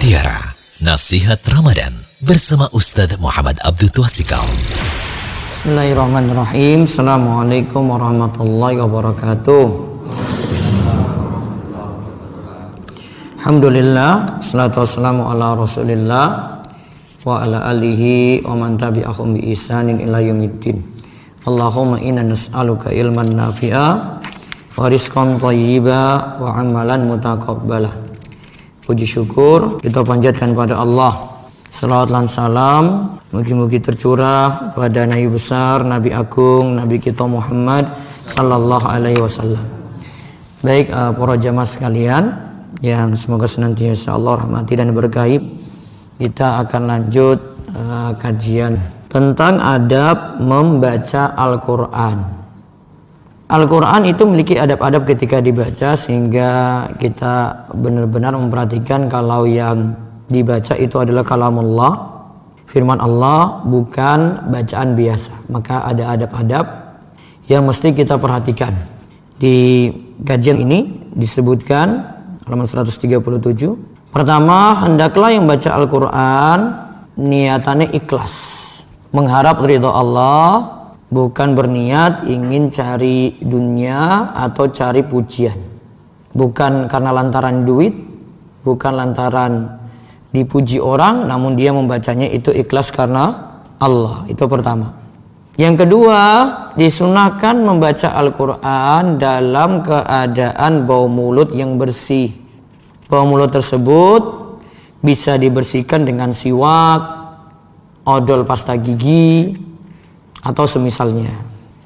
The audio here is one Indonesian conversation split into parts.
Mutiara Nasihat Ramadan bersama Ustadz Muhammad Abdul Twasikal. Bismillahirrahmanirrahim. Assalamualaikum warahmatullahi wabarakatuh. Alhamdulillah, salatu wassalamu ala rasulillah wa ala alihi wa man tabi'ahum bi isanin ila yaumiddin. Allahumma inna nas'aluka ilman nafi'a wa rizqan thayyiba wa amalan mutaqabbala. Puji syukur kita panjatkan pada Allah. Salawat dan salam mugi-mugi tercurah pada Nabi besar, Nabi agung, Nabi kita Muhammad sallallahu alaihi wasallam. Baik uh, para jamaah sekalian yang semoga senantiasa Allah rahmati dan berkahi. Kita akan lanjut uh, kajian tentang adab membaca Al-Qur'an. Al-Quran itu memiliki adab-adab ketika dibaca sehingga kita benar-benar memperhatikan kalau yang dibaca itu adalah kalamullah firman Allah bukan bacaan biasa. Maka ada adab-adab yang mesti kita perhatikan. Di kajian ini disebutkan halaman 137 pertama hendaklah yang baca Al-Quran niatannya ikhlas mengharap ridho Allah bukan berniat ingin cari dunia atau cari pujian. Bukan karena lantaran duit, bukan lantaran dipuji orang, namun dia membacanya itu ikhlas karena Allah. Itu pertama. Yang kedua, disunahkan membaca Al-Quran dalam keadaan bau mulut yang bersih. Bau mulut tersebut bisa dibersihkan dengan siwak, odol pasta gigi, atau semisalnya.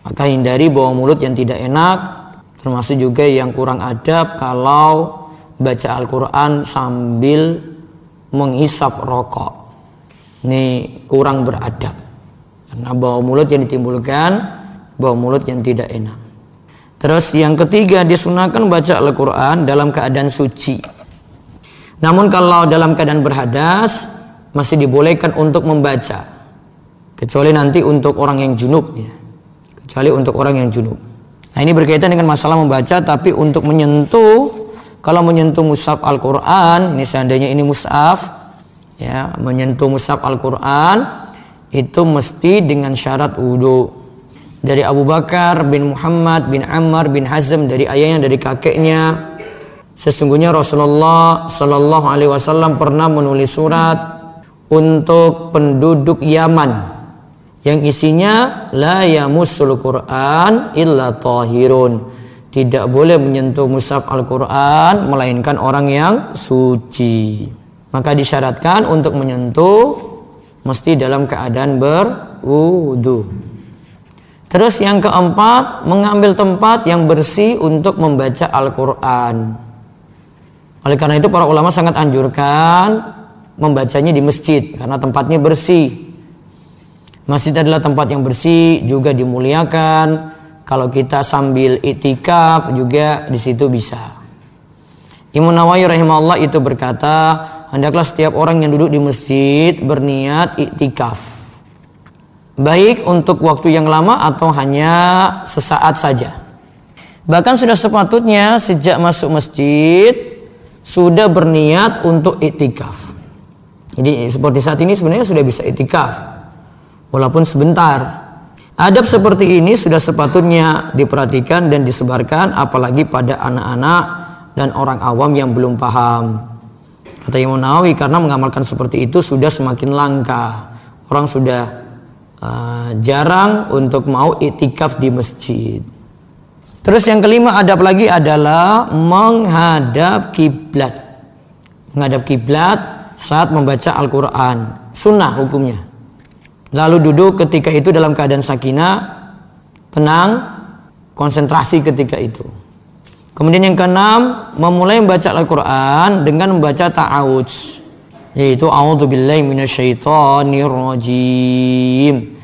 Maka hindari bau mulut yang tidak enak, termasuk juga yang kurang adab kalau baca Al-Quran sambil menghisap rokok. Ini kurang beradab. Karena bau mulut yang ditimbulkan, bau mulut yang tidak enak. Terus yang ketiga disunahkan baca Al-Quran dalam keadaan suci. Namun kalau dalam keadaan berhadas masih dibolehkan untuk membaca kecuali nanti untuk orang yang junub ya. kecuali untuk orang yang junub. Nah ini berkaitan dengan masalah membaca tapi untuk menyentuh kalau menyentuh mushaf Al-Quran ini seandainya ini mushaf ya menyentuh mushaf Al-Quran itu mesti dengan syarat wudhu dari Abu Bakar bin Muhammad bin Ammar bin Hazm dari ayahnya dari kakeknya sesungguhnya Rasulullah Shallallahu Alaihi Wasallam pernah menulis surat untuk penduduk Yaman yang isinya la yamussul Quran illa tahirun. Tidak boleh menyentuh mushaf Al-Quran melainkan orang yang suci. Maka disyaratkan untuk menyentuh mesti dalam keadaan berwudu. Terus yang keempat, mengambil tempat yang bersih untuk membaca Al-Quran. Oleh karena itu para ulama sangat anjurkan membacanya di masjid karena tempatnya bersih. Masjid adalah tempat yang bersih, juga dimuliakan. Kalau kita sambil itikaf juga di situ bisa. Imam Nawawi rahimahullah itu berkata, hendaklah setiap orang yang duduk di masjid berniat itikaf. Baik untuk waktu yang lama atau hanya sesaat saja. Bahkan sudah sepatutnya sejak masuk masjid sudah berniat untuk itikaf. Jadi seperti saat ini sebenarnya sudah bisa itikaf walaupun sebentar. Adab seperti ini sudah sepatutnya diperhatikan dan disebarkan apalagi pada anak-anak dan orang awam yang belum paham. Kata Imam Nawawi karena mengamalkan seperti itu sudah semakin langka. Orang sudah uh, jarang untuk mau itikaf di masjid. Terus yang kelima adab lagi adalah menghadap kiblat. Menghadap kiblat saat membaca Al-Quran. Sunnah hukumnya lalu duduk ketika itu dalam keadaan sakinah, tenang, konsentrasi ketika itu. Kemudian yang keenam, memulai membaca Al-Qur'an dengan membaca ta'awudz yaitu a'udzubillahi minasyaitonirrajim.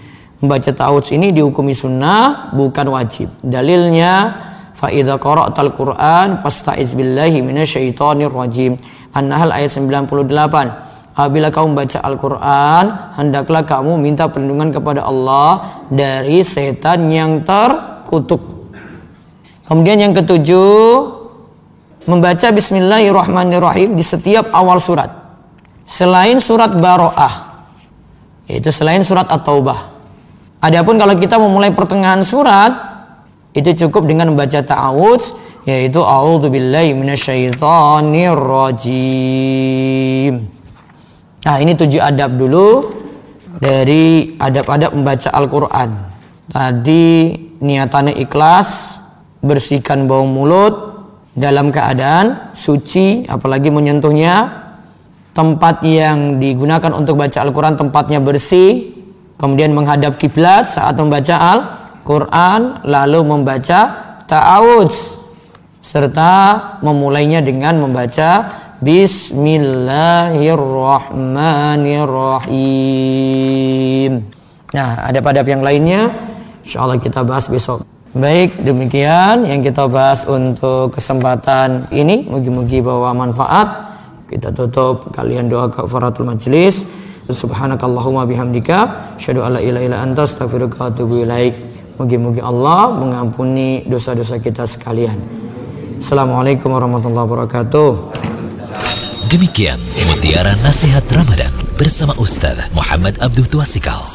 Membaca ta'awudz ini dihukumi sunnah bukan wajib. Dalilnya fa idza qara'tal Qur'an fasta'iz billahi minasyaitonirrajim. An-Nahl ayat 98 apabila kamu membaca Al-Quran, hendaklah kamu minta perlindungan kepada Allah dari setan yang terkutuk. Kemudian yang ketujuh, membaca Bismillahirrahmanirrahim di setiap awal surat. selain surat Baroah. Itu selain surat At-Taubah. Adapun kalau kita memulai pertengahan surat itu cukup dengan membaca ta'awudz yaitu a'udzubillahi minasyaitonirrajim. Nah, ini tujuh adab dulu dari adab-adab membaca Al-Qur'an. Tadi niatannya ikhlas, bersihkan bau mulut dalam keadaan suci apalagi menyentuhnya tempat yang digunakan untuk baca Al-Quran tempatnya bersih kemudian menghadap kiblat saat membaca Al-Quran lalu membaca ta'awudz serta memulainya dengan membaca Bismillahirrahmanirrahim nah ada pada yang lainnya Insya Allah kita bahas besok Baik, demikian yang kita bahas untuk kesempatan ini. Mugi-mugi bawa manfaat. Kita tutup kalian doa kafaratul majlis. Subhanakallahumma bihamdika asyhadu alla ilaha illa anta astaghfiruka wa atubu ilaik. Mugi-mugi Allah mengampuni dosa-dosa kita sekalian. Assalamualaikum warahmatullahi wabarakatuh. Demikian mutiara nasihat Ramadan bersama Ustaz Muhammad Abdul Tuasikal.